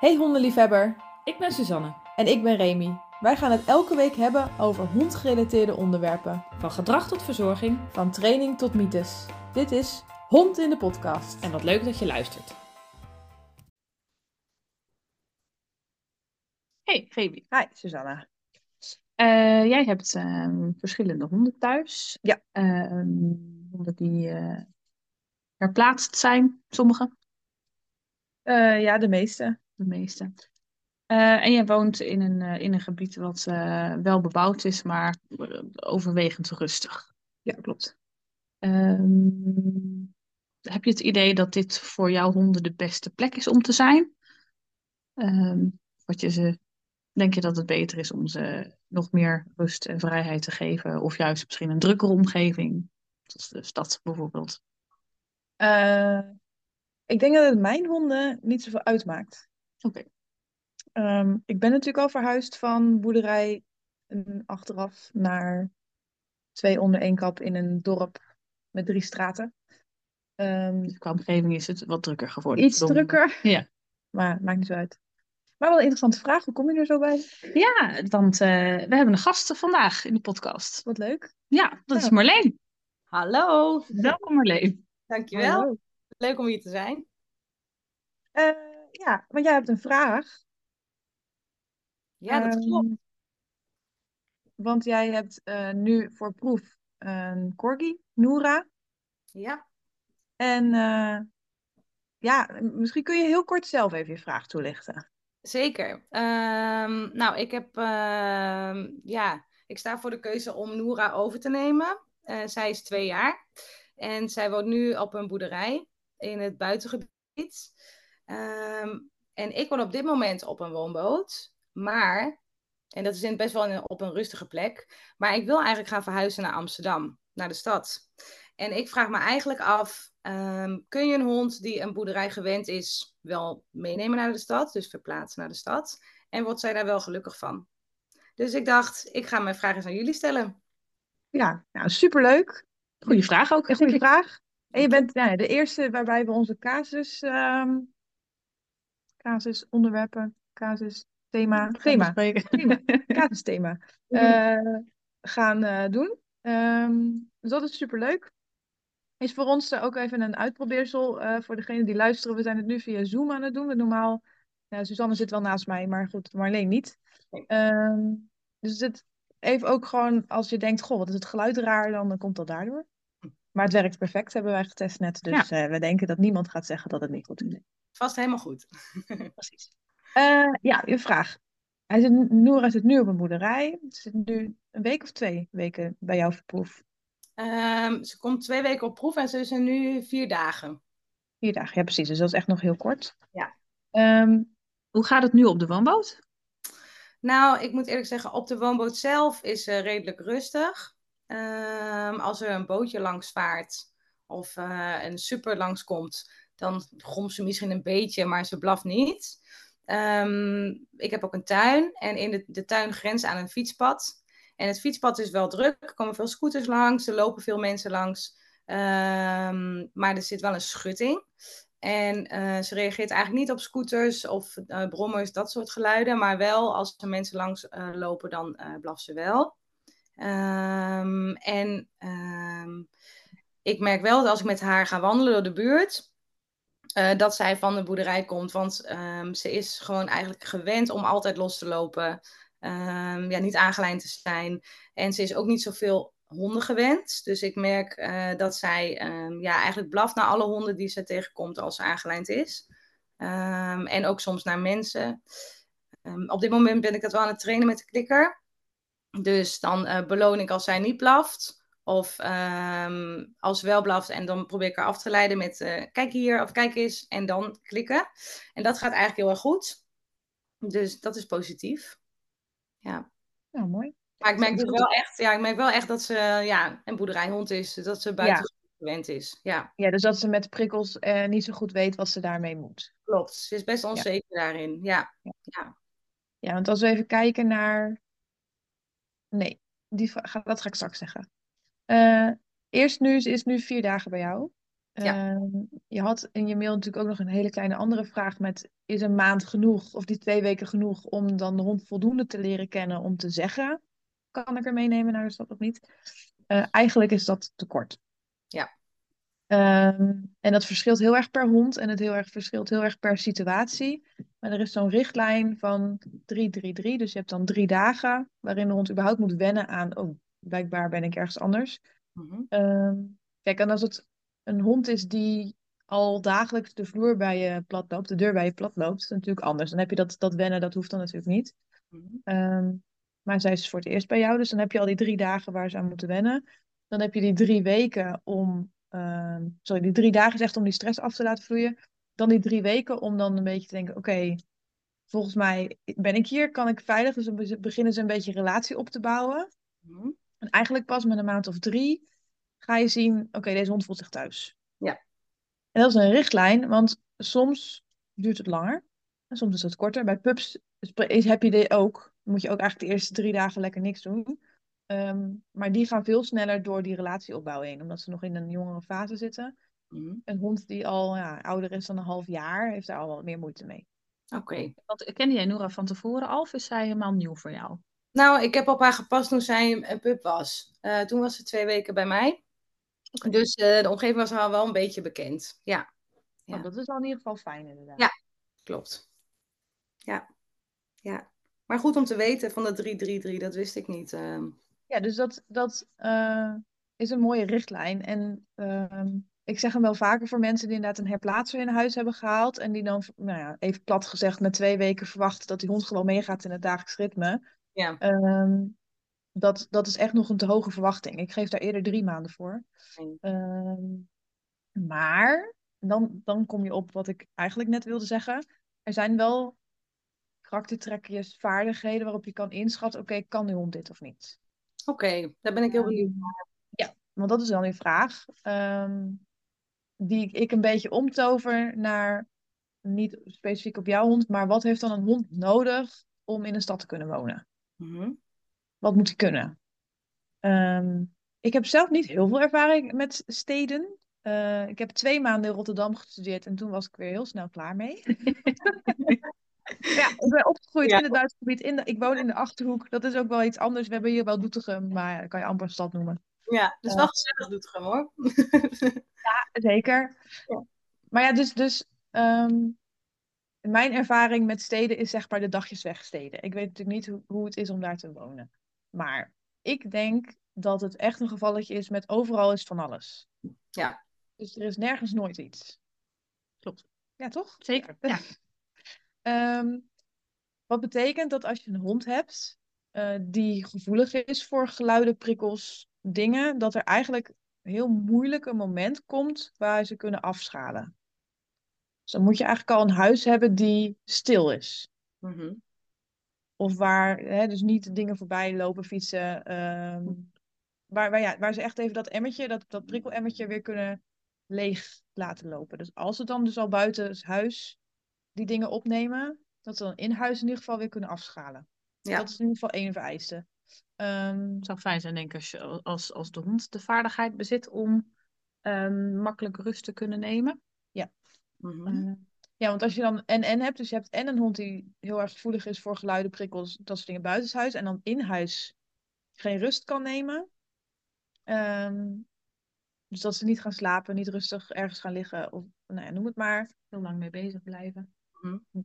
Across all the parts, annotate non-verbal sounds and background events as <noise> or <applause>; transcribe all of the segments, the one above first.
Hey hondenliefhebber, Ik ben Suzanne. en ik ben Remy. Wij gaan het elke week hebben over hondgerelateerde onderwerpen, Van gedrag tot verzorging. van training tot mythes. Dit is Hond in de podcast. En wat leuk dat je luistert. Hey, Remy. Hi, Susanna. Eh, jij hebt ehm, verschillende honden thuis. Ja. Ehm, honden die eh herplaatst zijn, sommige, Eh, ja, de meeste. De meeste. Eh, en jij woont in een, eh, in een gebied wat eh, wel bebouwd is, maar overwegend rustig. Ja, klopt. Ehm, heb je het idee dat dit voor jouw honden de beste plek is om te zijn? Ehm, wat je ze, denk je dat het beter is om ze nog meer rust en vrijheid te geven? Of juist misschien een drukkere omgeving, zoals de stad bijvoorbeeld? Ik denk dat het mijn honden niet zoveel uitmaakt. Oké. Ehm, ik ben natuurlijk al verhuisd van boerderij en achteraf naar twee onder één kap in een dorp met drie straten. Ehm, Dus qua omgeving is het wat drukker geworden. iets drukker, Ja. maar maakt niet zo uit. Maar wel een interessante vraag, hoe kom je er zo bij? Ja, want eh, we hebben een gast vandaag in de podcast. Wat leuk. Ja, dat is Ja. Marleen. Hallo, Welkom Marleen. dankjewel. Hallo. Leuk om hier te zijn. Eh, ja, want jij hebt een vraag. Ja, dat Ehm, klopt. Want jij hebt eh, nu voor proef een corgi, Noora. Ja. En eh, ja, misschien kun je heel kort zelf even je vraag toelichten. Zeker. Ehm, nou, ik heb, ehm, ja, ik sta voor de keuze om Noora over te nemen. Eh, zij is twee jaar en zij woont nu op een boerderij in het buitengebied. Ehm, en ik woon op dit moment op een woonboot, maar, en dat is in, best wel een- op een rustige plek, maar ik wil eigenlijk gaan verhuizen naar Amsterdam, naar de stad. En ik vraag me eigenlijk af, ehm, kun je een hond die een boerderij gewend is, wel meenemen naar de stad, dus verplaatsen naar de stad? En wordt zij daar wel gelukkig van? Dus ik dacht, ik ga mijn vraag eens aan jullie stellen. Ja, nou superleuk. Goeie vraag ook. Een goede <laughs> vraag. En je bent nou ja, de eerste waarbij we onze casus, ehm casus onderwerpen, casus thema, thema, thema, <laughs> casusthema eh, gaan eh, doen. Ehm, dus dat is superleuk. Is voor ons eh, ook even een uitprobeersel eh, voor degenen die luisteren. We zijn het nu via Zoom aan het doen. We normaal, ja, Suzanne zit wel naast mij, maar goed, Marleen niet. Ehm, dus het even ook gewoon als je denkt, goh, wat is het geluid raar, dan, dan komt dat daardoor. Maar het werkt perfect, hebben wij getest net. Dus eh, we denken dat niemand gaat zeggen dat het niet goed is. Vast helemaal goed. <laughs> Precies. Eh, ja, je vraag. Hij zit, Noora zit nu op een boerderij. Ze zit nu een week of twee weken bij jou verproef. Ehm, ze komt twee weken op proef en ze is er nu vier dagen. Vier dagen, ja precies. Dus dat is echt nog heel kort. Ja. Ehm, Hoe gaat het nu op de woonboot? Nou, ik moet eerlijk zeggen, op de woonboot zelf is ze redelijk rustig. Ehm, als er een bootje langs vaart of eh, een super langs komt, dan gromt ze misschien een beetje, maar ze blaft niet. Ehm, ik heb ook een tuin en in de, de tuin grenst aan een fietspad. En het fietspad is wel druk, er komen veel scooters langs, er lopen veel mensen langs. Ehm, maar er zit wel een schutting. En eh, ze reageert eigenlijk niet op scooters of eh, brommers, dat soort geluiden. Maar wel als er mensen langs lopen, dan blaft ze wel. Ehm, en ehm, ik merk wel dat als ik met haar ga wandelen door de buurt, eh, dat zij van de boerderij komt. Want ehm, ze is gewoon eigenlijk gewend om altijd los te lopen. Ja, niet aangelijnd te zijn. En ze is ook niet zoveel honden gewend. Dus ik merk eh, dat zij ja, eigenlijk blaft naar alle honden die ze tegenkomt als ze aangelijnd is. En ook soms naar mensen. Op dit moment ben ik dat wel aan het trainen met de klikker. Dus dan eh, beloon ik als zij niet blaft. Of ehm, als ze wel blaft en dan probeer ik haar af te leiden met eh, kijk hier of kijk eens en dan klikken. En dat gaat eigenlijk heel erg goed. Dus dat is positief. Ja. nou, mooi. Maar ik merk dus wel echt, ja, ik merk wel echt dat ze ja, een boerderijhond is. Dat ze buiten gewend is. Ja, Ja, dus dat ze met prikkels eh, niet zo goed weet wat ze daarmee moet. klopt. Ze is best onzeker daarin. Ja. Ja, want als we even kijken naar... Nee, die, ga- dat ga ik straks zeggen. Eh, eerst nu, ze is nu vier dagen bij jou. Ja. Ehm, je had in je mail natuurlijk ook nog een hele kleine andere vraag met, is een maand genoeg of die twee weken genoeg om dan de hond voldoende te leren kennen om te zeggen, kan ik er meenemen naar de stad of niet? Eh, eigenlijk is dat te kort. Ja. Ehm, en dat verschilt heel erg per hond en het heel erg verschilt heel erg per situatie. Maar er is zo'n richtlijn van 3-3-3, dus je hebt dan drie dagen waarin de hond überhaupt moet wennen aan, oh, blijkbaar ben ik ergens anders. Mhm. Ehm, kijk, en als het een hond is die al dagelijks de vloer bij je plat loopt, de deur bij je plat loopt, is natuurlijk anders. Dan heb je dat, dat wennen, dat hoeft dan natuurlijk niet. Mhm. Ehm, maar zij is voor het eerst bij jou, dus dan heb je al die drie dagen waar ze aan moeten wennen. Dan heb je die drie weken om, ehm, sorry, die drie dagen is echt om die stress af te laten vloeien. Dan die drie weken om dan een beetje te denken, oké, volgens mij ben ik hier, kan ik veilig. Dus dan be- beginnen ze een beetje relatie op te bouwen. Mhm. En eigenlijk pas met een maand of drie ga je zien, oké, deze hond voelt zich thuis. Ja. En dat is een richtlijn, want soms duurt het langer en soms is het korter. Bij pups heb je dit ook. Dan moet je ook eigenlijk de eerste drie dagen lekker niks doen. Ehm, maar die gaan veel sneller door die relatieopbouw heen, omdat ze nog in een jongere fase zitten. Mhm. Een hond die al ja, ouder is dan een half jaar, heeft daar al wat meer moeite mee. Oké. Want kende jij Noora van tevoren al of is zij helemaal nieuw voor jou? Nou, ik heb op haar gepast toen zij een pup was. Eh, toen was ze twee weken bij mij. Dus eh, de omgeving was al wel een beetje bekend. Ja, Ja. Nou, dat is al in ieder geval fijn inderdaad. Ja. klopt. Ja. ja. Maar goed om te weten van de 333, dat wist ik niet. ehm. Ja, dus dat, dat eh, is een mooie richtlijn. En ehm, ik zeg hem wel vaker voor mensen die inderdaad een herplaatser in huis hebben gehaald. En die dan, nou ja, even plat gezegd, met twee weken verwachten dat die hond gewoon meegaat in het dagelijks ritme. Ja. Ehm, dat, dat is echt nog een te hoge verwachting. Ik geef daar eerder drie maanden voor. Ehm, maar dan, dan kom je op wat ik eigenlijk net wilde zeggen. Er zijn wel karaktertrekjes, vaardigheden waarop je kan inschatten, oké, kan die hond dit of niet? Oké, daar ben ik heel benieuwd. Ja, want dat is dan die vraag. ehm, die ik een beetje omtover naar, niet specifiek op jouw hond, maar wat heeft dan een hond nodig om in een stad te kunnen wonen? Mhm. Wat moet hij kunnen? Ehm, ik heb zelf niet heel veel ervaring met steden. Eh, ik heb twee maanden in Rotterdam gestudeerd en toen was ik weer heel snel klaar mee. <laughs> ja, ik ben opgegroeid Ja. in het Duitse gebied. In de, ik woon in de Achterhoek. Dat is ook wel iets anders. We hebben hier wel Doetinchem, maar dat kan je amper een stad noemen. Ja, dat is wel gezellig, Doetinchem hoor. <laughs> Zeker. Ja. Maar ja, dus, dus ehm, mijn ervaring met steden is zeg maar de dagjeswegsteden. Ik weet natuurlijk niet hoe, hoe het is om daar te wonen. Maar ik denk dat het echt een gevalletje is met overal is van alles. Ja. Dus er is nergens nooit iets. Klopt. Ja, toch? Zeker. Ja. <laughs> Ehm, wat betekent dat als je een hond hebt eh, die gevoelig is voor geluiden, prikkels, dingen, dat er eigenlijk heel moeilijk een moment komt waar ze kunnen afschalen. Dus dan moet je eigenlijk al een huis hebben die stil is. Mhm. Of waar hè, dus niet dingen voorbij lopen, fietsen. ehm, waar, waar, ja, waar ze echt even dat emmertje, dat, dat prikkelemmertje weer kunnen leeg laten lopen. Dus als ze dan dus al buiten het huis die dingen opnemen, dat ze dan in huis in ieder geval weer kunnen afschalen. Ja. Dat is in ieder geval één vereiste. Ehm, Het zou fijn zijn, denk ik, als, je, als, als de hond de vaardigheid bezit om ehm, makkelijk rust te kunnen nemen. Mhm. Eh, ja, want als je dan en en hebt, dus je hebt en een hond die heel erg gevoelig is voor geluiden, prikkels, dat soort dingen buitenshuis, en dan in huis geen rust kan nemen. Ehm, dus dat ze niet gaan slapen, niet rustig ergens gaan liggen, of nou ja, noem het maar, Heel lang mee bezig blijven.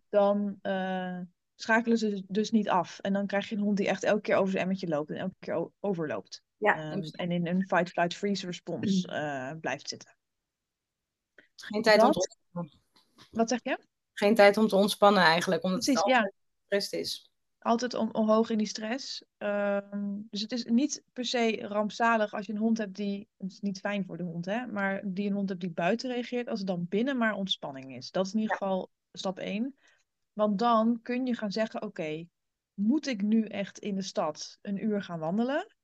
dan eh, schakelen ze dus niet af. En dan krijg je een hond die echt elke keer over zijn emmertje loopt en elke keer overloopt. Ja, Ehm, en in een fight, flight, freeze respons eh, blijft zitten. geen tijd om te ontspannen. Wat zeg je? Geen tijd om te ontspannen eigenlijk, omdat Precies, het ja. is. altijd om, omhoog in die stress. Ehm, dus het is niet per se rampzalig als je een hond hebt die, het is niet fijn voor de hond, hè, maar die een hond hebt die buiten reageert, als het dan binnen maar ontspanning is. Dat is in ieder geval stap 1. Want dan kun je gaan zeggen, oké, moet ik nu echt in de stad een uur gaan wandelen?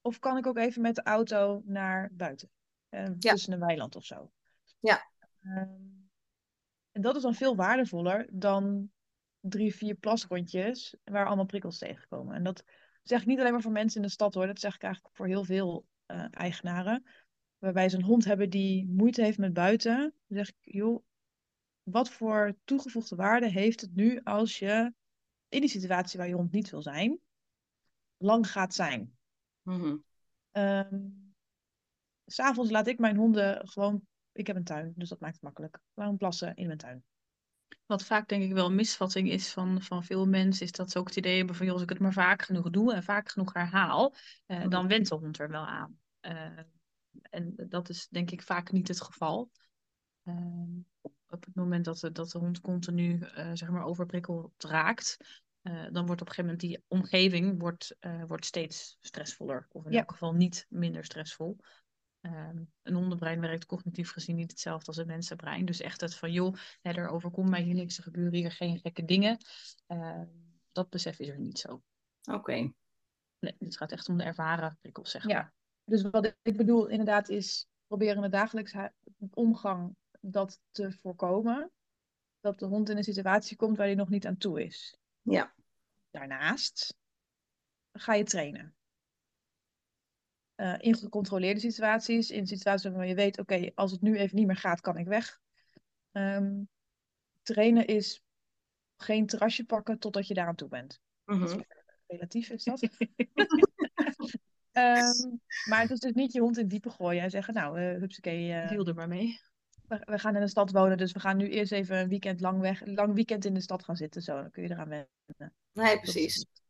Of kan ik ook even met de auto naar buiten? Eh, Ja. Tussen een weiland of zo. Ja. Ehm, en dat is dan veel waardevoller dan drie, vier plasrondjes waar allemaal prikkels tegenkomen. En dat zeg ik niet alleen maar voor mensen in de stad hoor, dat zeg ik eigenlijk voor heel veel eh, eigenaren. waarbij ze een hond hebben die moeite heeft met buiten, dan zeg ik, joh, wat voor toegevoegde waarde heeft het nu als je in die situatie waar je hond niet wil zijn, lang gaat zijn? Mhm. Ehm, S'avonds laat ik mijn honden gewoon. Ik heb een tuin, dus dat maakt het makkelijk. Gewoon plassen in mijn tuin. Wat vaak denk ik wel een misvatting is van, van veel mensen, is dat ze ook het idee hebben van, joh, als ik het maar vaak genoeg doe en vaak genoeg herhaal, eh, dan went de hond er wel aan. Eh, en dat is denk ik vaak niet het geval. Ehm, op het moment dat de, dat de hond continu eh, zeg maar overprikkeld raakt, eh, dan wordt op een gegeven moment die omgeving wordt, eh, wordt steeds stressvoller. Of in Ja. elk geval niet minder stressvol. Ehm, een hondenbrein werkt cognitief gezien niet hetzelfde als een mensenbrein. Dus echt het van, joh, hè, er overkomt mij hier niks, er gebeuren hier geen gekke dingen. Ehm, dat besef is er niet zo. Oké. Nee, het gaat echt om de ervaren prikkels, zeg Ja. maar. Dus wat ik bedoel inderdaad is proberen in de dagelijkse omgang dat te voorkomen. Dat de hond in een situatie komt waar hij nog niet aan toe is. Ja. Daarnaast ga je trainen. Eh, in gecontroleerde situaties, in situaties waarvan je weet, oké, als het nu even niet meer gaat, kan ik weg. Ehm, trainen is geen terrasje pakken totdat je daar aan toe bent. Mhm. Relatief is dat. <laughs> Ehm, maar het is dus niet je hond in diepe gooien en zeggen, nou, uh, hupsakee, Deal er maar mee. We, we gaan in de stad wonen, dus we gaan nu eerst even een weekend lang weg, lang weekend in de stad gaan zitten. Zo, dan kun je eraan wennen. Nee, precies. het.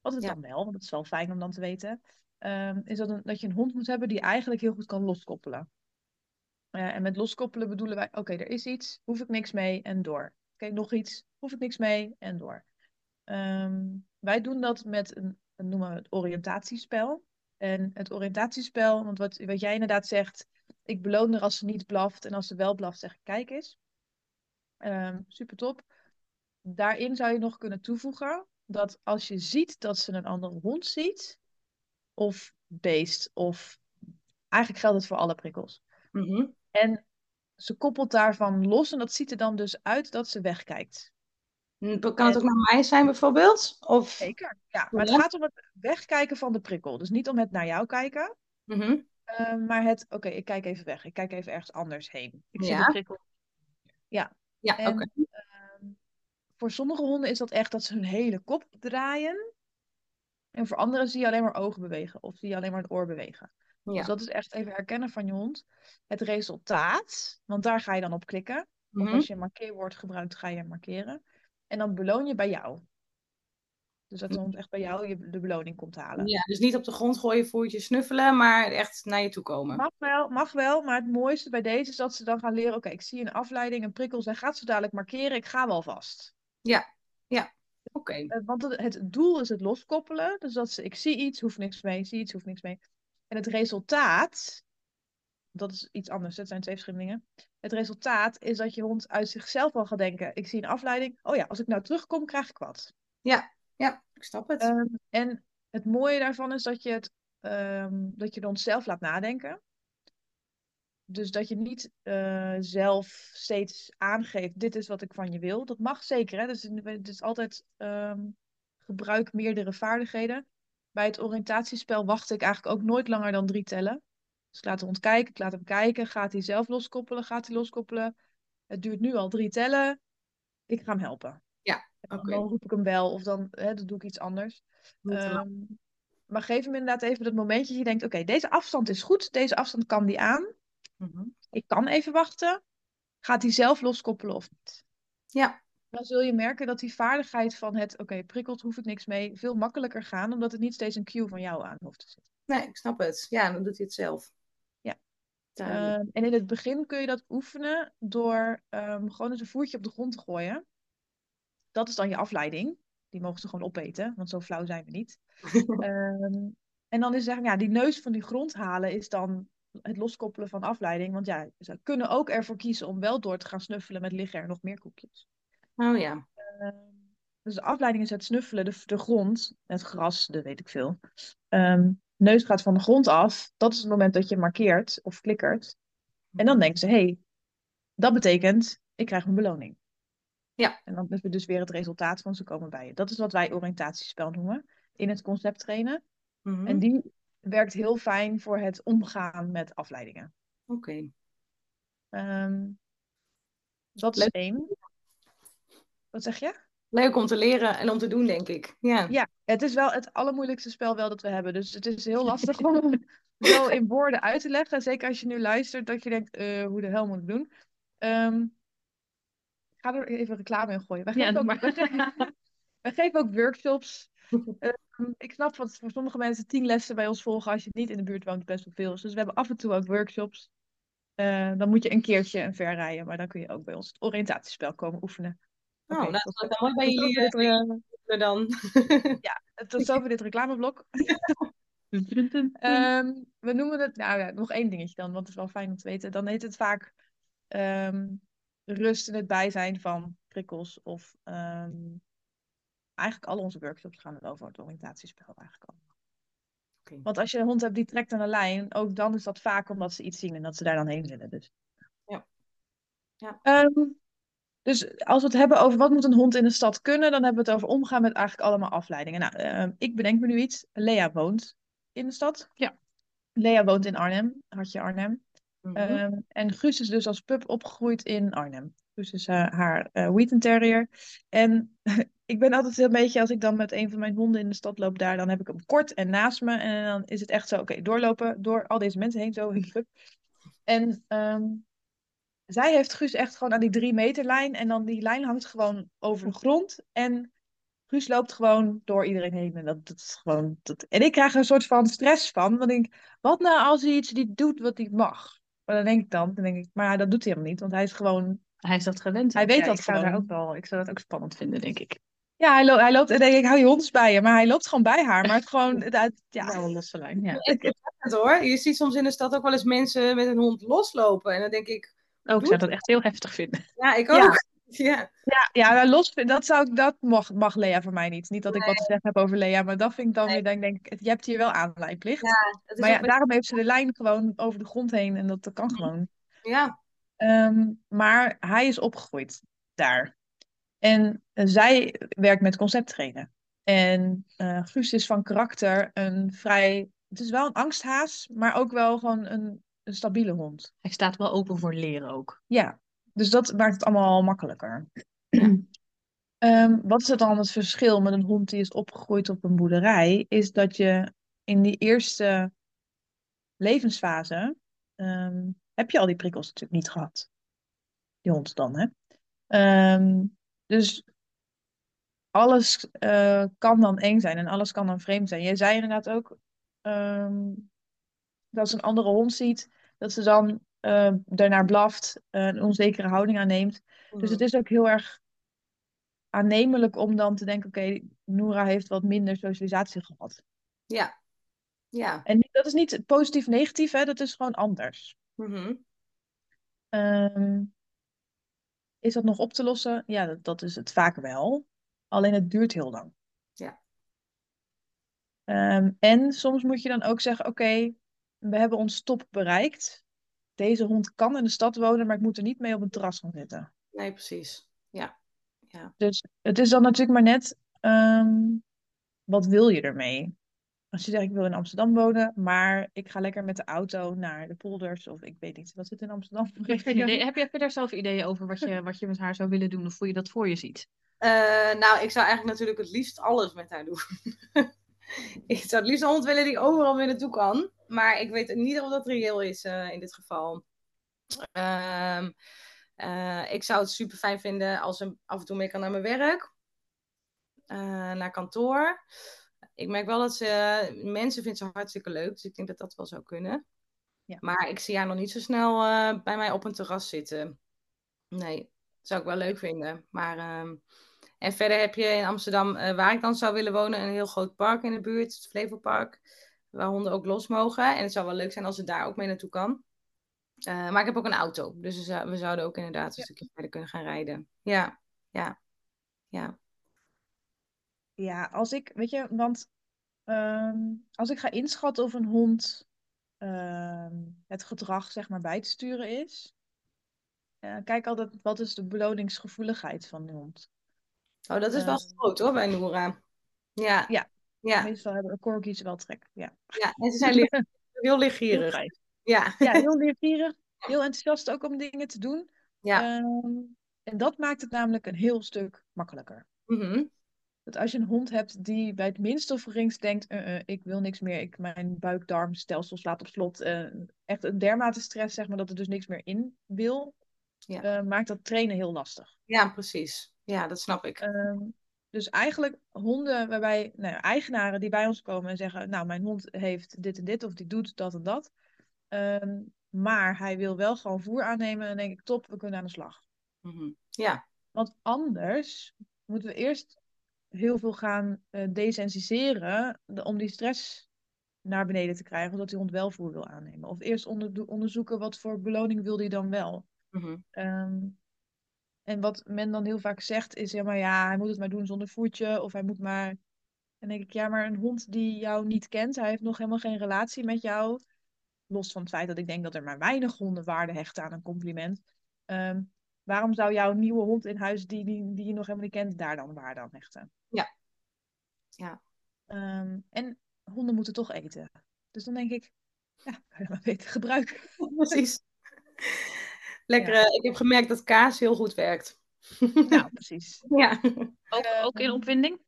Wat het Ja. dan wel, want dat is wel fijn om dan te weten, ehm, is dat, een, dat je een hond moet hebben die eigenlijk heel goed kan loskoppelen. Eh, en met loskoppelen bedoelen wij, oké, er is iets, hoef ik niks mee en door. Oké, nog iets, hoef ik niks mee en door. Ehm, wij doen dat met een, een noemen we het oriëntatiespel. En het oriëntatiespel, want wat, wat jij inderdaad zegt, ik beloon er als ze niet blaft en als ze wel blaft zeg ik kijk eens. Ehm, super top. Daarin zou je nog kunnen toevoegen dat als je ziet dat ze een andere hond ziet, of beest, of eigenlijk geldt het voor alle prikkels. Mhm. En ze koppelt daarvan los en dat ziet er dan dus uit dat ze wegkijkt. Hm, Kan het ook naar mij zijn bijvoorbeeld? Of... Zeker. Ja, maar het gaat om het wegkijken van de prikkel. Dus niet om het naar jou kijken, Mhm. Eh, maar het, oké, ik kijk even weg. Ik kijk even ergens anders heen. Ik zie Ja. de prikkel. Ja. Ja, oké. ehm, voor sommige honden is dat echt dat ze hun hele kop draaien. En voor anderen zie je alleen maar ogen bewegen of zie je alleen maar het oor bewegen. Ja. Dus dat is echt even herkennen van je hond. Het resultaat, want daar ga je dan op klikken. Of Mhm. als je een markeerwoord gebruikt, ga je markeren. En dan beloon je bij jou. Dus dat de hond echt bij jou je, de beloning komt halen. Ja, dus niet op de grond gooien, voertje snuffelen, maar echt naar je toe komen. Mag wel, mag wel, maar het mooiste bij deze is dat ze dan gaan leren, oké, ik zie een afleiding, een prikkel, zij gaat zo dadelijk markeren, ik ga wel vast. Oké. Eh, Want het, het doel is het loskoppelen, dus dat ze, ik zie iets, hoef niks mee, zie iets, hoef niks mee. En het resultaat, dat is iets anders, het zijn twee verschillende dingen. Het resultaat is dat je hond uit zichzelf al gaat denken, ik zie een afleiding, oh ja, als ik nou terugkom, krijg ik wat. Ja, ik snap het. Ehm, en het mooie daarvan is dat je, het, ehm, dat je de hond zelf laat nadenken. Dus dat je niet eh, zelf steeds aangeeft, dit is wat ik van je wil. Dat mag zeker, hè? Dus het is altijd ehm, gebruik meerdere vaardigheden. Bij het oriëntatiespel wacht ik eigenlijk ook nooit langer dan drie tellen. Dus ik laat de hond kijken, ik laat hem kijken. Gaat hij zelf loskoppelen? Gaat hij loskoppelen? Het duurt nu al drie tellen. Ik ga hem helpen. Oké. Dan roep ik hem wel of dan, hè, dan doe ik iets anders. Ehm, maar geef hem inderdaad even dat momentje dat je denkt, oké, deze afstand is goed, deze afstand kan die aan. Mhm. Ik kan even wachten. Gaat hij zelf loskoppelen of niet? Ja. Dan zul je merken dat die vaardigheid van het, oké, prikkelt, hoef ik niks mee, veel makkelijker gaan, omdat het niet steeds een cue van jou aan hoeft te zitten. Nee, ik snap het. Ja, dan doet hij het zelf. Ehm, en in het begin kun je dat oefenen door ehm, gewoon eens een voertje op de grond te gooien. Dat is dan je afleiding. Die mogen ze gewoon opeten, want zo flauw zijn we niet. <laughs> Ehm, en dan is zeggen, ja, die neus van die grond halen is dan het loskoppelen van afleiding. Want ja, ze kunnen ook ervoor kiezen om wel door te gaan snuffelen met liggen er nog meer koekjes. oh ja. Ehm, dus de afleiding is het snuffelen, de, de grond, het gras, de weet ik veel. Ehm, neus gaat van de grond af. Dat is het moment dat je markeert of klikkert. En dan denken ze, hé, hey, dat betekent, ik krijg mijn beloning. Ja. En dan is het dus weer het resultaat van ze komen bij je. Dat is wat wij oriëntatiespel noemen in het concept trainen. Mhm. En die werkt heel fijn voor het omgaan met afleidingen. Oké. Ehm, dat is Leuk. één. Wat zeg je? Leuk om te leren en om te doen, denk ik. Ja. Ja, het is wel het allermoeilijkste spel wel dat we hebben. Dus het is heel lastig <laughs> om zo in woorden uit te leggen. Zeker als je nu luistert, dat je denkt, eh, hoe de hel moet ik doen? Ehm, ga er even reclame in gooien. Wij Ja, geven, ook, wij geven, <laughs> wij geven ook workshops. <laughs> Ehm, ik snap dat voor sommige mensen tien lessen bij ons volgen als je niet in de buurt woont best wel veel is. Dus we hebben af en toe ook workshops. Eh, dan moet je een keertje een ver rijden, maar dan kun je ook bij ons het oriëntatiespel komen oefenen. Oh, Oké, nou, tot- dat mooi bij jullie zover dit, eh, dan. <laughs> tot zover dit reclameblok. Ehm, we noemen het, nou ja, nog één dingetje dan, want het is wel fijn om te weten. Dan heet het vaak ehm, rust in het bijzijn van prikkels. Of ehm, eigenlijk al onze workshops gaan het over het oriëntatiespel eigenlijk al. Want als je een hond hebt die trekt aan een lijn, ook dan is dat vaak omdat ze iets zien en dat ze daar dan heen willen. Dus. Ja. Ja. Ehm, dus als we het hebben over wat moet een hond in de stad kunnen, dan hebben we het over omgaan met eigenlijk allemaal afleidingen. Nou, ehm, ik bedenk me nu iets. Lea woont in de stad. Ja. Lea woont in Arnhem, Hartje Arnhem. Mhm. Ehm, en Guus is dus als pup opgegroeid in Arnhem. Guus is eh, haar eh Wheaton Terrier. En <laughs> ik ben altijd een beetje, als ik dan met een van mijn honden in de stad loop daar, dan heb ik hem kort en naast me. En dan is het echt zo, oké, doorlopen door al deze mensen heen, zo. hup. En ehm, zij heeft Guus echt gewoon aan die drie meter lijn. En dan die lijn hangt gewoon over de grond. En Guus loopt gewoon door iedereen heen. En dat, dat is gewoon. Dat... En ik krijg er een soort van stress van. Want ik denk, wat nou als hij iets niet doet wat hij mag? Maar dan denk ik dan, dan denk ik, maar dat doet hij helemaal niet. Want hij is gewoon. Hij is dat gewend. Hij weet Ja, dat ik zou daar ook wel. Ik zou dat ook spannend vinden, denk ik. Ja, hij, lo hij loopt. En denk ik, hou je hond eens bij je. Maar hij loopt gewoon bij haar. Maar het gewoon. Het, het- ja. Wel een losse lijn. Ja. Het hoor. Je ziet soms in de stad ook wel eens mensen met een hond loslopen. En dan denk ik, Oh, ik zou dat echt heel heftig vinden. ja, ik ook. Ja. <laughs> Ja, ja maar los, dat, zou, ik- dat mag, mag Lea voor mij niet. Niet dat ik wat te zeggen heb over Lea, maar dat vind ik dan weer, dan denk ik, je hebt hier wel aanlijnplicht. Is Maar ja, ook- daarom heeft ze de lijn gewoon over de grond heen en dat, dat kan gewoon. ja. Ehm, maar hij is opgegroeid daar. En zij werkt met concepttrainen. En eh Guus is van karakter een vrij, het is wel een angsthaas, maar ook wel gewoon een, een stabiele hond. Hij staat wel open voor leren ook. Ja, dus dat maakt het allemaal makkelijker. Ja. <clears throat> Ehm, wat is het dan het verschil met een hond die is opgegroeid op een boerderij? Is dat je in die eerste levensfase ehm, heb je al die prikkels natuurlijk niet gehad. Die hond dan, hè? Ehm, dus alles eh, kan dan eng zijn en alles kan dan vreemd zijn. Jij zei inderdaad ook dat als een andere hond ziet, dat ze dan eh daarnaar blaft, eh, een onzekere houding aanneemt. Dus het is ook heel erg aannemelijk om dan te denken, oké, Noora heeft wat minder socialisatie gehad. Ja. Ja. En dat is niet positief-negatief, hè, dat is gewoon anders. Mhm. Ehm, is dat nog op te lossen? Ja, dat, dat is het vaak wel. Alleen het duurt heel lang. Ja. Ehm, en soms moet je dan ook zeggen, oké, we hebben ons top bereikt. Deze hond kan in de stad wonen, maar ik moet er niet mee op een terras gaan zitten. Nee, precies. Ja. Ja. Dus het is dan natuurlijk maar net, ehm, wat wil je ermee? Als je zegt, ik wil in Amsterdam wonen, maar ik ga lekker met de auto naar de polders. Of ik weet niet, wat zit in Amsterdam? Heb geen <laughs> idee. Heb je, heb je daar zelf ideeën over wat je, wat je met haar zou willen doen? Of hoe je dat voor je ziet? Eh, nou, ik zou eigenlijk natuurlijk het liefst alles met haar doen. <laughs> ik zou het liefst een hond willen die overal weer naartoe kan. Maar ik weet niet of dat reëel is eh, in dit geval. Ehm, eh, ik zou het super fijn vinden als ze af en toe mee kan naar mijn werk. eh, naar kantoor. Ik merk wel dat ze... Mensen vindt ze hartstikke leuk. Dus ik denk dat dat wel zou kunnen. Ja. Maar ik zie haar nog niet zo snel bij mij op een terras zitten. Nee, zou ik wel leuk vinden. Maar... ehm, en verder heb je in Amsterdam, waar ik dan zou willen wonen, een heel groot park in de buurt, het Flevopark, waar honden ook los mogen. En het zou wel leuk zijn als ze daar ook mee naartoe kan. Eh, maar ik heb ook een auto, dus we zouden ook inderdaad een stukje verder kunnen gaan rijden. Ja, ja, ja. Ja, als ik, weet je, want ehm, als ik ga inschatten of een hond ehm, het gedrag, zeg maar, bij te sturen is, eh, kijk altijd wat is de beloningsgevoeligheid van de hond. Oh, dat is wel Ehm. groot hoor, bij Noora. Ja, Ja. Ja, Meestal hebben corgis wel trek. Ja. ja. en ze zijn <laughs> heel vrij. Ja, Ja, heel leergierig. Heel enthousiast ook om dingen te doen. ja. Ehm, en dat maakt het namelijk een heel stuk makkelijker. Mhm. Dat als je een hond hebt die bij het minste of geringst denkt, "Eh, eh, ik wil niks meer, ik, mijn buik-darmstelsel slaat op slot. eh, echt een dermate stress, zeg maar, dat er dus niks meer in wil, Ja. maakt dat trainen heel lastig. ja, precies. Ja, dat snap ik. Dus eigenlijk honden waarbij nou eigenaren die bij ons komen en zeggen, nou mijn hond heeft dit en dit of die doet dat en dat. Ehm, maar hij wil wel gewoon voer aannemen. Dan denk ik, top, we kunnen aan de slag. Mhm. Ja, Want anders moeten we eerst heel veel gaan desensiseren de- om die stress naar beneden te krijgen, zodat die hond wel voer wil aannemen. Of eerst onderdo- onderzoeken wat voor beloning wil die dan wel. Ehm, en wat men dan heel vaak zegt is, ja maar ja, hij moet het maar doen zonder voertje. Of hij moet maar... Dan denk ik, ja maar een hond die jou niet kent, hij heeft nog helemaal geen relatie met jou. Los van het feit dat ik denk dat er maar weinig honden waarde hechten aan een compliment. Ehm, waarom zou jouw nieuwe hond in huis die, die, die je nog helemaal niet kent, daar dan waarde aan hechten? Ja. Ja. Ehm, en honden moeten toch eten. Dus dan denk ik, ja, kan je dat maar beter gebruiken. precies. Lekker. eh, ik heb gemerkt dat kaas heel goed werkt. Nou, <laughs> precies. Ja. Ook, ook in opwinding?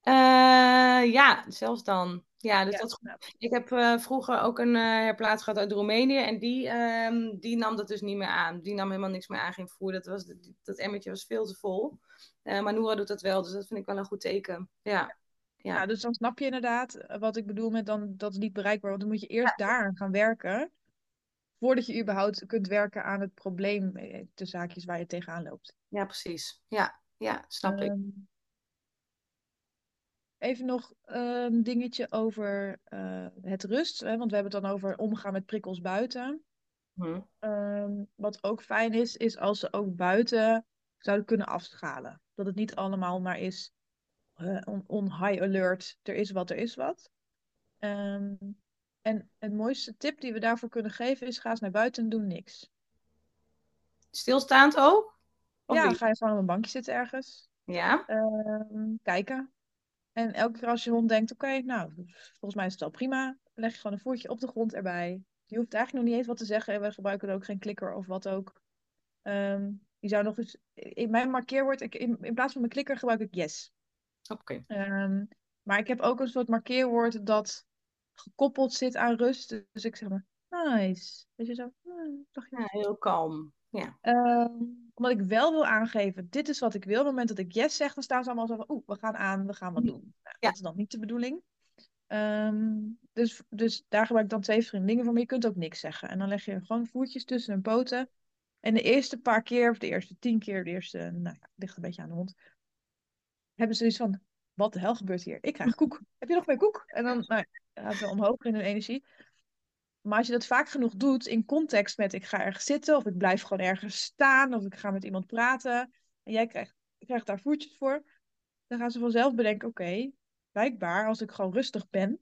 Eh, ja, zelfs dan. Ja, dus Ja, dat, nou, ik heb eh, vroeger ook een eh herplaats gehad uit Roemenië en die, ehm, die nam dat dus niet meer aan. Die nam helemaal niks meer aan, geen voer. Dat, was, dat emmertje was veel te vol. Eh, maar Noora doet dat wel, dus dat vind ik wel een goed teken. Ja, ja. Ja, dus dan snap je inderdaad wat ik bedoel met dan dat is niet bereikbaar. Want dan moet je eerst daaraan gaan werken. Voordat je überhaupt kunt werken aan het probleem, eh, de zaakjes waar je tegenaan loopt. ja precies. Ja, ja snap ik. Ehm, even nog een dingetje over eh, het rust. Hè, want we hebben het dan over omgaan met prikkels buiten. Hm. Ehm, wat ook fijn is, is als ze ook buiten zouden kunnen afschalen. Dat het niet allemaal maar is eh, on, on high alert, er is wat, er is wat. Ehm, en het mooiste tip die we daarvoor kunnen geven is: ga eens naar buiten en doe niks. Stilstaand ook? Of ja, niet? ga je gewoon op een bankje zitten ergens, Ja, ehm, kijken. En elke keer als je hond denkt: oké, nou, volgens mij is het al prima, leg je gewoon een voertje op de grond erbij. Je hoeft eigenlijk nog niet eens wat te zeggen. We gebruiken ook geen klikker of wat ook. Ehm, je zou nog eens, in mijn markeerwoord, ik, in, in plaats van mijn klikker gebruik ik yes. oké. Ehm, maar ik heb ook een soort markeerwoord dat gekoppeld zit aan rust. Dus ik zeg maar, nice. Weet je zo, dagje. Ja, heel kalm. Ja, Ehm, omdat ik wel wil aangeven, dit is wat ik wil. Op het moment dat ik yes zeg, dan staan ze allemaal zo van, oeh, we gaan aan, we gaan wat doen. Nou, Ja. Dat is dan niet de bedoeling. Ehm, dus, dus daar gebruik ik dan twee verschillende dingen voor. Maar je kunt ook niks zeggen. En dan leg je gewoon voertjes tussen hun poten. En de eerste paar keer, of de eerste tien keer, de eerste, nou ja, ligt een beetje aan de hond. Hebben ze zoiets van, wat de hel gebeurt hier? Ik krijg koek. Heb je nog meer koek? En dan nou, gaat ze omhoog in hun energie. Maar als je dat vaak genoeg doet in context met ik ga ergens zitten of ik blijf gewoon ergens staan of ik ga met iemand praten en jij krijgt, krijgt daar voertjes voor, dan gaan ze vanzelf bedenken, oké, blijkbaar als ik gewoon rustig ben,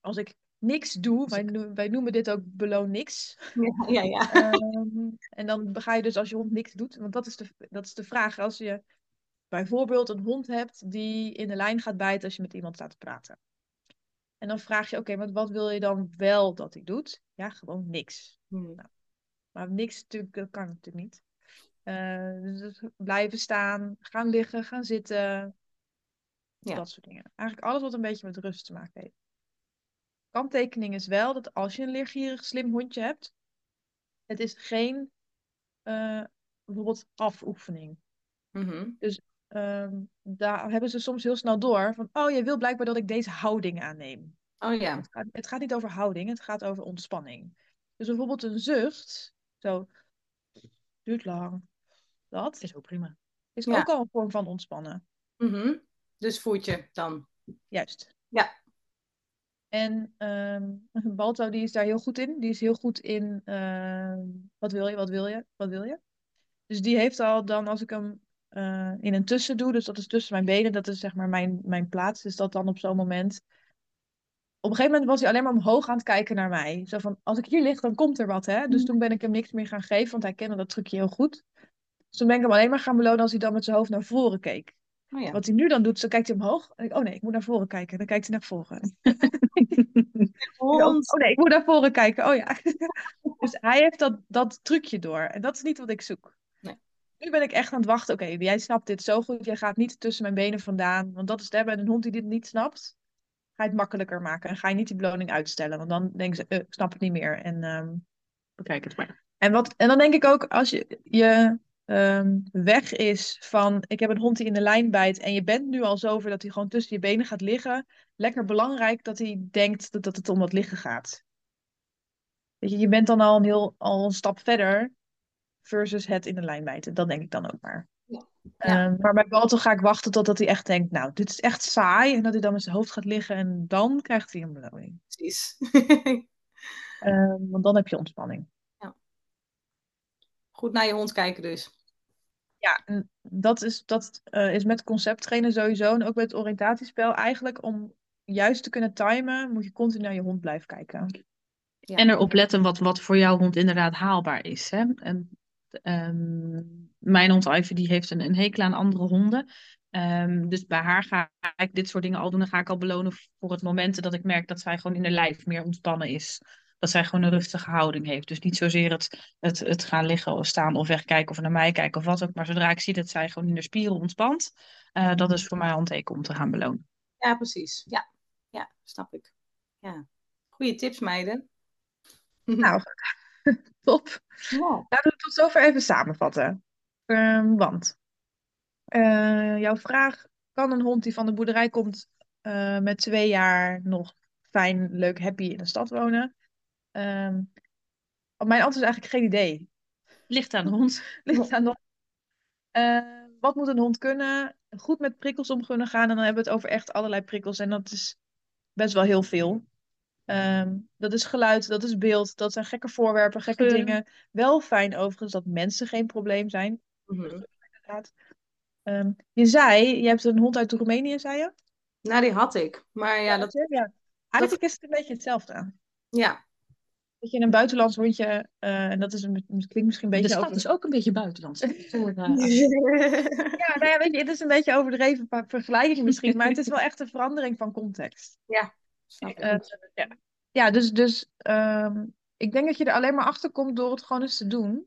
als ik niks doe, wij, no- wij noemen dit ook beloon niks. ja, ja. ja. Ehm, en dan ga je dus als je hond niks doet, want dat is de, dat is de vraag. Als je bijvoorbeeld een hond hebt die in de lijn gaat bijten als je met iemand staat te praten. En dan vraag je, oké, maar wat wil je dan wel dat hij doet? Ja, gewoon niks. Hm. Maar niks natuurlijk, dat kan natuurlijk niet. Eh, dus blijven staan, gaan liggen, gaan zitten. Ja. Dat soort dingen. Eigenlijk alles wat een beetje met rust te maken heeft. Kanttekening is wel dat als je een leergierig slim hondje hebt, het is geen eh, bijvoorbeeld afoefening. Mhm. Ehm, daar hebben ze soms heel snel door van, oh, je wil blijkbaar dat ik deze houding aanneem. Oh ja. Het gaat, het gaat niet over houding, het gaat over ontspanning. Dus bijvoorbeeld een zucht, zo, duurt lang, dat Is ook prima. is Ja. ook al een vorm van ontspannen. Mhm. Dus voetje dan. Juist. Ja. En ehm <laughs> Balto die is daar heel goed in. Die is heel goed in ehm, wat wil je, wat wil je, wat wil je. Dus die heeft al dan, als ik hem eh, in een tussen doe, dus dat is tussen mijn benen, dat is zeg maar mijn, mijn plaats, is dat dan op zo'n moment. Op een gegeven moment was hij alleen maar omhoog aan het kijken naar mij. Zo van, als ik hier lig, dan komt er wat, hè. Dus toen ben ik hem niks meer gaan geven, want hij kende dat trucje heel goed. Dus toen ben ik hem alleen maar gaan belonen als hij dan met zijn hoofd naar voren keek. Oh ja. Wat hij nu dan doet, zo kijkt hij omhoog. En ik, oh nee, ik moet naar voren kijken. Dan kijkt hij naar voren. <laughs> <laughs> Oh nee, ik moet naar voren kijken. Oh ja. <laughs> Dus hij heeft dat, dat trucje door. En dat is niet wat ik zoek. Nu ben ik echt aan het wachten. Oké, jij snapt dit zo goed. Jij gaat niet tussen mijn benen vandaan. Want dat is het hebben. En een hond die dit niet snapt, ga je het makkelijker maken. En ga je niet die beloning uitstellen. Want dan denken ze, eh, ik snap het niet meer. En, ehm, Bekijk het maar. en, wat, en dan denk ik ook, als je, je ehm, weg is van, ik heb een hond die in de lijn bijt. En je bent nu al zover dat hij gewoon tussen je benen gaat liggen. Lekker belangrijk dat hij denkt dat, dat het om dat liggen gaat. Weet je, je bent dan al een, heel, al een stap verder versus het in de lijn bijten. Dat denk ik dan ook maar. Ja. Ehm, maar bij Walter ga ik wachten totdat hij echt denkt, nou, dit is echt saai. En dat hij dan met zijn hoofd gaat liggen en dan krijgt hij een beloning. Precies. <laughs> Ehm, want dan heb je ontspanning. Goed naar je hond kijken dus. Ja, en dat is, dat eh, is met concepttrainen sowieso. En ook met het oriëntatiespel. Eigenlijk om juist te kunnen timen, moet je continu naar je hond blijven kijken. Ja. En erop letten wat, wat voor jouw hond inderdaad haalbaar is. Hè? En, ehm, mijn hond Ivy die heeft een, een hekel aan andere honden. Ehm, dus bij haar ga ik dit soort dingen al doen. Dan ga ik al belonen voor het momenten dat ik merk dat zij gewoon in haar lijf meer ontspannen is. Dat zij gewoon een rustige houding heeft. Dus niet zozeer het, het, het gaan liggen of staan of wegkijken of naar mij kijken of wat ook. Maar zodra ik zie dat zij gewoon in de spieren ontspant, eh, dat is voor mij een teken om te gaan belonen. Ja, precies. Ja, ja snap ik. Ja. Goeie tips, meiden. <laughs> Nou, top. Ja. Laten we tot zover even samenvatten. Ehm, want eh, jouw vraag, kan een hond die van de boerderij komt eh, met twee jaar nog fijn, leuk, happy in de stad wonen? Ehm, mijn antwoord is eigenlijk geen idee. Ligt aan de hond. <laughs> Ligt aan de Eh, wat moet een hond kunnen? Goed met prikkels om kunnen gaan. En dan hebben we het over echt allerlei prikkels. En dat is best wel heel veel. Ehm, dat is geluid, dat is beeld, dat zijn gekke voorwerpen, gekke Geur. dingen. Wel fijn overigens dat mensen geen probleem zijn. Mhm. Ehm, je zei, je hebt een hond uit Roemenië, zei je? Nou, die had ik. Maar ja, dat, ja. Eigenlijk is het een beetje hetzelfde. ja. Dat je een buitenlands hondje, eh, en dat is een, het klinkt misschien een De beetje stad over... is ook een beetje buitenlands. Voor, <laughs> <laughs> Ja, nou ja, weet je, het is een beetje overdreven vergelijking misschien, maar het is wel echt een verandering van context. Snap ik. Eh, ja. ja, dus, dus ehm, ik denk dat je er alleen maar achter komt door het gewoon eens te doen.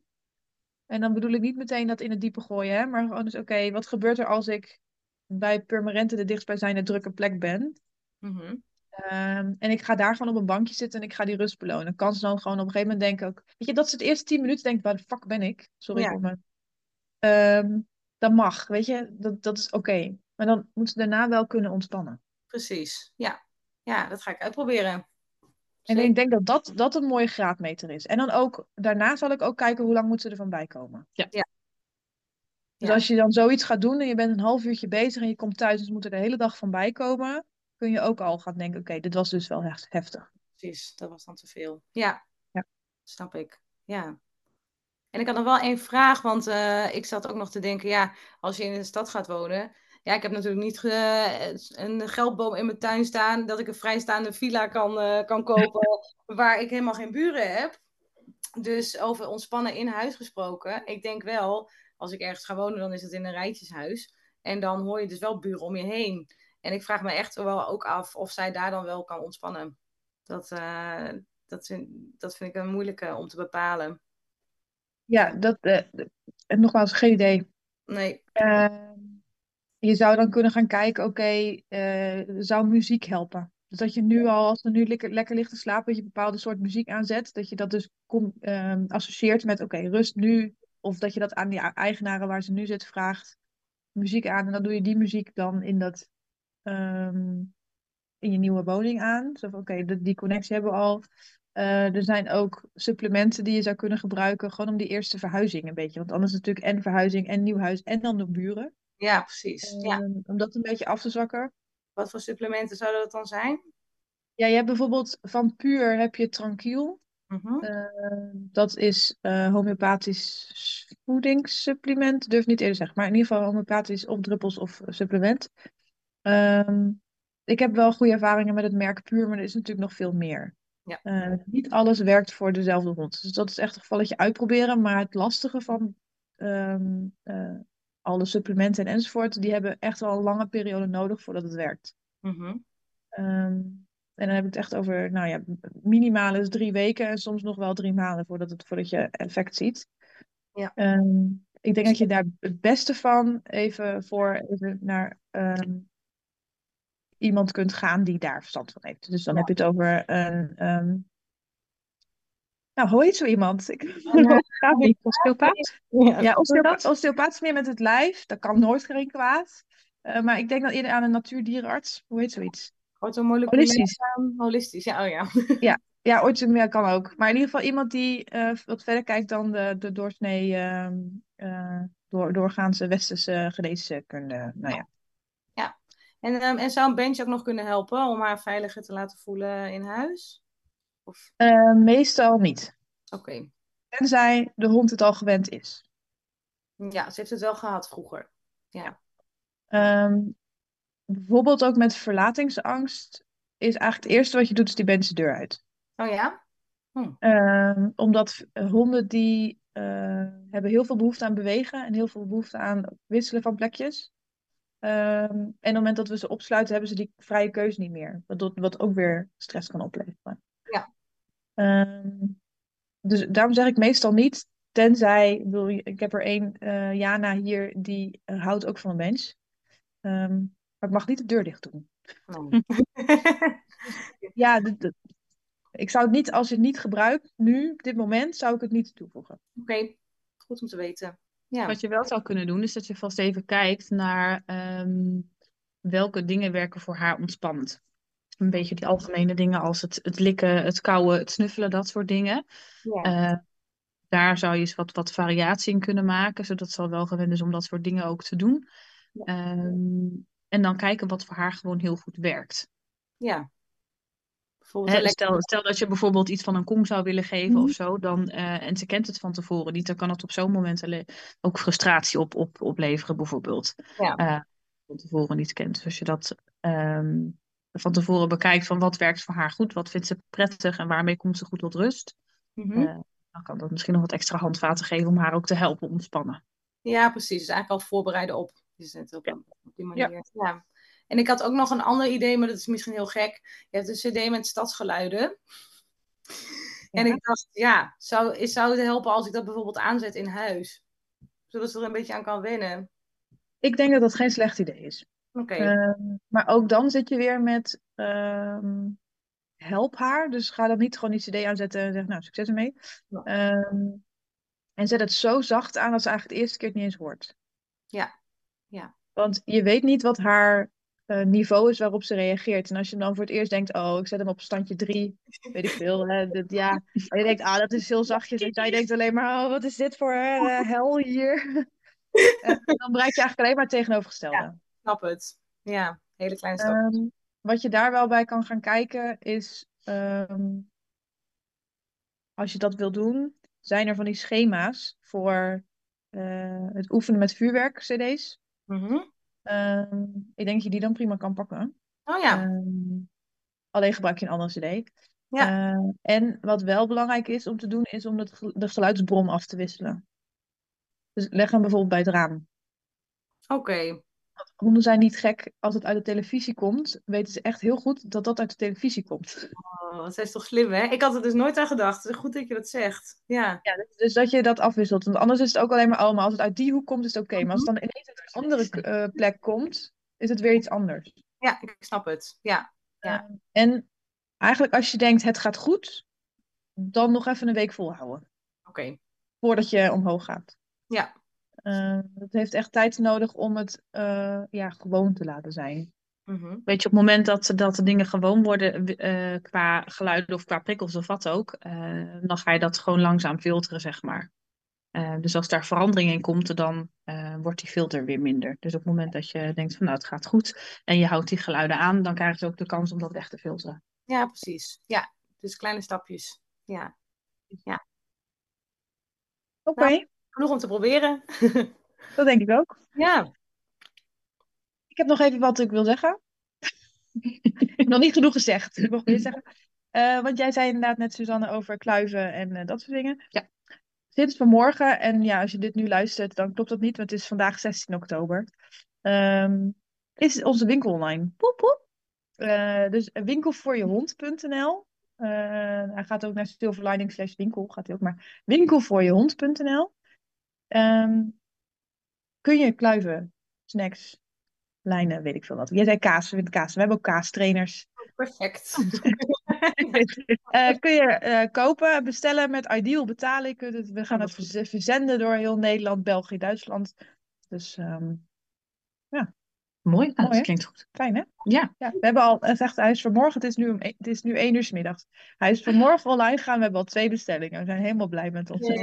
En dan bedoel ik niet meteen dat in het diepe gooien, hè, maar gewoon eens, oké, wat gebeurt er als ik bij Purmerend de dichtstbijzijnde drukke plek ben? Mhm. Ehm, en ik ga daar gewoon op een bankje zitten en ik ga die rust belonen. Kan ze dan gewoon op een gegeven moment denken ook... Weet je, dat ze het eerste tien minuten denkt, waar de fuck ben ik? Sorry Ja. voor me. Ehm, dat mag, weet je. Dat, dat is oké. Maar dan moet ze daarna wel kunnen ontspannen. Precies. Ja. Ja, dat ga ik uitproberen. En ik denk dat, dat dat een mooie graadmeter is. En dan ook, daarna zal ik ook kijken hoe lang moet ze ervan bijkomen. Ja. Ja. Dus Ja. als je dan zoiets gaat doen en je bent een half uurtje bezig en je komt thuis en ze moeten er de hele dag van bijkomen, kun je ook al gaan denken, oké, dit was dus wel echt heftig. Precies, dat was dan te veel. Ja, Ja. snap ik. Ja. En ik had nog wel één vraag, want eh, ik zat ook nog te denken, ja, als je in de stad gaat wonen. Ja, ik heb natuurlijk niet ge- een geldboom in mijn tuin staan, dat ik een vrijstaande villa kan, eh, kan kopen, <laughs> waar ik helemaal geen buren heb. Dus over ontspannen in huis gesproken. Ik denk wel, als ik ergens ga wonen, dan is het in een rijtjeshuis. En dan hoor je dus wel buren om je heen. En ik vraag me echt wel ook af of zij daar dan wel kan ontspannen. Dat, eh, dat, vind, dat vind ik een moeilijke om te bepalen. Ja, dat, eh, nogmaals, geen idee. Nee. Ehm, je zou dan kunnen gaan kijken, oké, eh, zou muziek helpen? Dus dat je nu al, als er nu lekker, lekker ligt te slapen, dat je een bepaalde soort muziek aanzet. Dat je dat dus ehm, associeert met, oké, rust nu. Of dat je dat aan die eigenaren waar ze nu zitten vraagt, muziek aan. En dan doe je die muziek dan in, dat, ehm, in je nieuwe woning aan. Zo van, oké, die- die connectie hebben we al. Eh, er zijn ook supplementen die je zou kunnen gebruiken, gewoon om die eerste verhuizing een beetje. Want anders is het natuurlijk en verhuizing en nieuw huis en dan de buren. Ja, precies. Ja. Ehm, om dat een beetje af te zwakken. Wat voor supplementen zouden dat dan zijn? Ja, je hebt bijvoorbeeld van Puur heb je Tranquil. Mhm. Eh, dat is eh homeopathisch voedingssupplement. Durf niet eerder zeggen, maar in ieder geval homeopathisch of druppels of supplement. Ehm, ik heb wel goede ervaringen met het merk Puur, maar er is natuurlijk nog veel meer. Ja. Eh, niet alles werkt voor dezelfde hond. Dus dat is echt een gevalletje uitproberen. Maar het lastige van ehm, eh, alle supplementen en enzovoort, die hebben echt wel een lange periode nodig voordat het werkt. Mhm. Ehm, en dan heb ik het echt over, nou ja, minimaal is drie weken en soms nog wel drie maanden voordat, het, voordat je effect ziet. Ja. Ehm, ik denk dat je daar het beste van even voor even naar ehm, iemand kunt gaan die daar verstand van heeft. Dus dan Ja. heb je het over een. Nou, hoe heet zo iemand? Ik <laughs> Ja, osteopaat. Ja. ja, osteopaat, osteopaat is meer met het lijf. Dat kan nooit geen kwaad. Eh, maar ik denk dan eerder aan een natuurdierenarts. Hoe heet zoiets? Holistisch. holistisch, ja, oh ja. Ja, <laughs> ooit ja, kan ook. Maar in ieder geval iemand die eh, wat verder kijkt dan de, de doorsnee ehm, eh, door, doorgaanse westerse geneeskunde. Nou ja. En, ehm, en zou een bench ook nog kunnen helpen om haar veiliger te laten voelen in huis? Of, Eh, meestal niet. oké. Tenzij de hond het al gewend is. Ja, ze heeft het wel gehad vroeger. Ja. Ehm, bijvoorbeeld ook met verlatingsangst is eigenlijk het eerste wat je doet, is die de deur uit. Oh ja? Ehm, omdat honden die eh, hebben heel veel behoefte aan bewegen en heel veel behoefte aan wisselen van plekjes. Ehm, en op het moment dat we ze opsluiten, hebben ze die vrije keuze niet meer. Wat, wat ook weer stress kan opleveren. Ehm, dus daarom zeg ik meestal niet, tenzij, ik, bedoel, ik heb er één, eh, Jana hier, die eh, houdt ook van een bench. Ehm, maar ik mag niet de deur dicht doen. Nee. <laughs> Ja, de- de- ik zou het niet, als je het niet gebruikt, nu, op dit moment, zou ik het niet toevoegen. Oké, goed om te weten. Ja. Wat je wel zou kunnen doen, is dat je vast even kijkt naar ehm, welke dingen werken voor haar ontspannend. Een beetje die algemene dingen als het, het likken, het kauwen, het snuffelen, dat soort dingen. Ja. Eh, daar zou je eens wat, wat variatie in kunnen maken, zodat ze al wel gewend is om dat soort dingen ook te doen. Ja. Ehm, en dan kijken wat voor haar gewoon heel goed werkt. ja. Bijvoorbeeld stel, stel dat je bijvoorbeeld iets van een kom zou willen geven Mhm. of zo, dan, eh, en ze kent het van tevoren niet, dan kan het op zo'n moment ook frustratie op, op, opleveren, bijvoorbeeld. Ja. Eh, van tevoren niet kent. Dus als je dat ehm, van tevoren bekijkt van wat werkt voor haar goed, wat vindt ze prettig en waarmee komt ze goed tot rust, eh, dan kan dat misschien nog wat extra handvaten geven om haar ook te helpen ontspannen. Ja, precies. Dus eigenlijk al voorbereiden op. Dus het op, Ja. op die manier. Ja. En ik had ook nog een ander idee, maar dat is misschien heel gek. Je hebt een cd met stadsgeluiden. En ik dacht, ja, zou, zou het helpen als ik dat bijvoorbeeld aanzet in huis? Zodat ze er een beetje aan kan wennen. Ik denk dat dat geen slecht idee is. Oké. Ehm, maar ook dan zit je weer met ehm, help haar. Dus ga dan niet gewoon die CD aanzetten en zeg, nou, succes ermee. Ja. Ehm, en zet het zo zacht aan dat ze eigenlijk de eerste keer het niet eens hoort. Ja. Ja. Want je weet niet wat haar eh, niveau is waarop ze reageert. En als je dan voor het eerst denkt, oh, ik zet hem op standje drie, weet ik veel. Hè, ja. En je denkt, ah, dat is heel zachtjes. En zij denkt alleen maar, oh, wat is dit voor eh, hel hier? <laughs> Eh, dan bereik je eigenlijk alleen maar het tegenovergestelde. Snap het. Ja, hele kleine stap. Ehm, wat je daar wel bij kan gaan kijken is, ehm, als je dat wil doen, zijn er van die schema's voor eh, het oefenen met vuurwerk CD's. Mhm. Ehm, ik denk dat je die dan prima kan pakken. Oh ja. Alleen gebruik je een andere CD. Ja. Eh, en wat wel belangrijk is om te doen, is om gel- de geluidsbron af te wisselen. Dus leg hem bijvoorbeeld bij het raam. Oké. Honden zijn niet gek. Als het uit de televisie komt, weten ze echt heel goed dat dat uit de televisie komt. Oh, dat is toch slim, hè? Ik had er dus nooit aan gedacht. Het is goed dat je dat zegt. Ja. Ja, dus- dus dat je dat afwisselt. Want anders is het ook alleen maar, oh, maar als het uit die hoek komt, is het oké. Maar als het dan ineens uit een andere eh, plek komt, is het weer iets anders. Ja, ik snap het. Ja. Ja. Eh, en eigenlijk als je denkt, het gaat goed, dan nog even een week volhouden. Oké. Voordat je omhoog gaat. Ja. Eh, het heeft echt tijd nodig om het eh, ja, gewoon te laten zijn. Mhm. Weet je, op het moment dat, dat de dingen gewoon worden eh, qua geluiden of qua prikkels of wat ook, dan ga je dat gewoon langzaam filteren, zeg maar. Dus als daar verandering in komt, dan wordt die filter weer minder. Dus op het moment dat je denkt van nou het gaat goed en je houdt die geluiden aan, dan krijgen ze ook de kans om dat weg te filteren. Ja, precies. Ja. Dus kleine stapjes. Ja. Oké, Genoeg om te proberen. <laughs> dat denk ik ook. ja. Ik heb nog even wat ik wil zeggen. <laughs> nog niet genoeg gezegd. <laughs> Ik mag meer zeggen. Eh, want jij zei inderdaad net, Suzanne, over kluiven en eh, dat soort dingen. Ja. sinds vanmorgen, en ja, als je dit nu luistert, dan klopt dat niet, want het is vandaag 16 oktober, ehm, is onze winkel online. Poep, poep. Eh, dus winkelvoorjehond.nl. Uh, hij gaat ook naar silverlining slash winkel, gaat hij ook maar winkelvoorjehond.nl. Ehm kun je kluiven, snacks, lijnen, weet ik veel wat. Jij zei kaas, we kaas. We hebben ook kaastrainers. Perfect. <laughs> Eh, kun je eh, kopen, bestellen met Ideal betalen. Het- we gaan het verz- verzenden door heel Nederland, België, Duitsland. Dus ehm, Mooi, nou, Mooi, dat klinkt goed. fijn hè? Ja, Ja, we hebben al, het zegt, hij is vanmorgen, het is nu, om, e- het is nu 1 uur 's middags. Hij is vanmorgen online gegaan, we hebben al twee bestellingen. We zijn helemaal blij met ons. <laughs>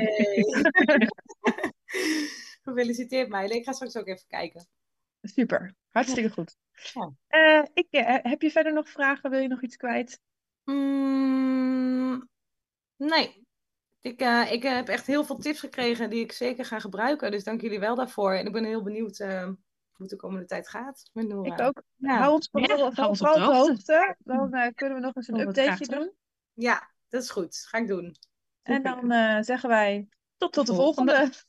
Gefeliciteerd meiden. Ik ga straks ook even kijken. Super, hartstikke goed. Ja. Eh, ik, eh, heb je verder nog vragen? Wil je nog iets kwijt? Mm, nee. Ik, eh, ik heb echt heel veel tips gekregen die ik zeker ga gebruiken. Dus dank jullie wel daarvoor. En ik ben heel benieuwd eh, hoe het de komende tijd gaat met Nora. Ik ook. Ja. Hou ons Ja, vooral, hou ons op vooral de op de hoogte. hoogte. Dan <laughs> eh, kunnen we nog eens een updateje doen. Ja, dat is goed. Ga ik doen. En dan eh, zeggen wij tot, tot de volgende. volgende.